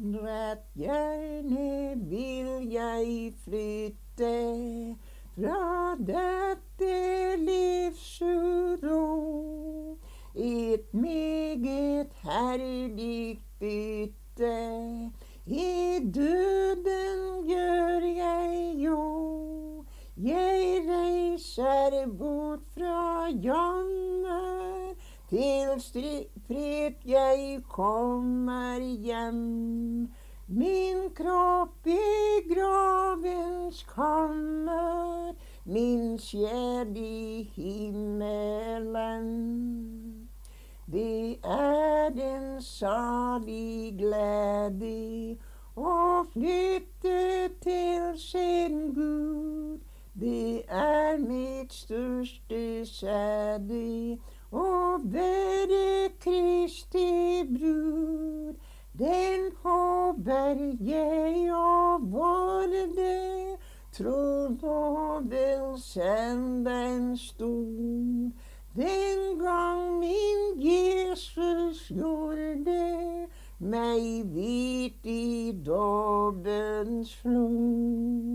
Rett gjerne vil jeg flytte fra dette livsuro. Et meget herlig bytte. I døden gjør jeg jo. Jeg reiser bort fra jammer til fred jeg kommer hjem. Min kropp i gravens kammer, min sjel i himmelen. Det er en salig glede å flytte til sin Gud. Det er mitt største sæde være Kristi brud. Den håper jeg å vorde, tror og vil sende en stund. Den gang min Jesus gjorde meg hvit i dobbens flod.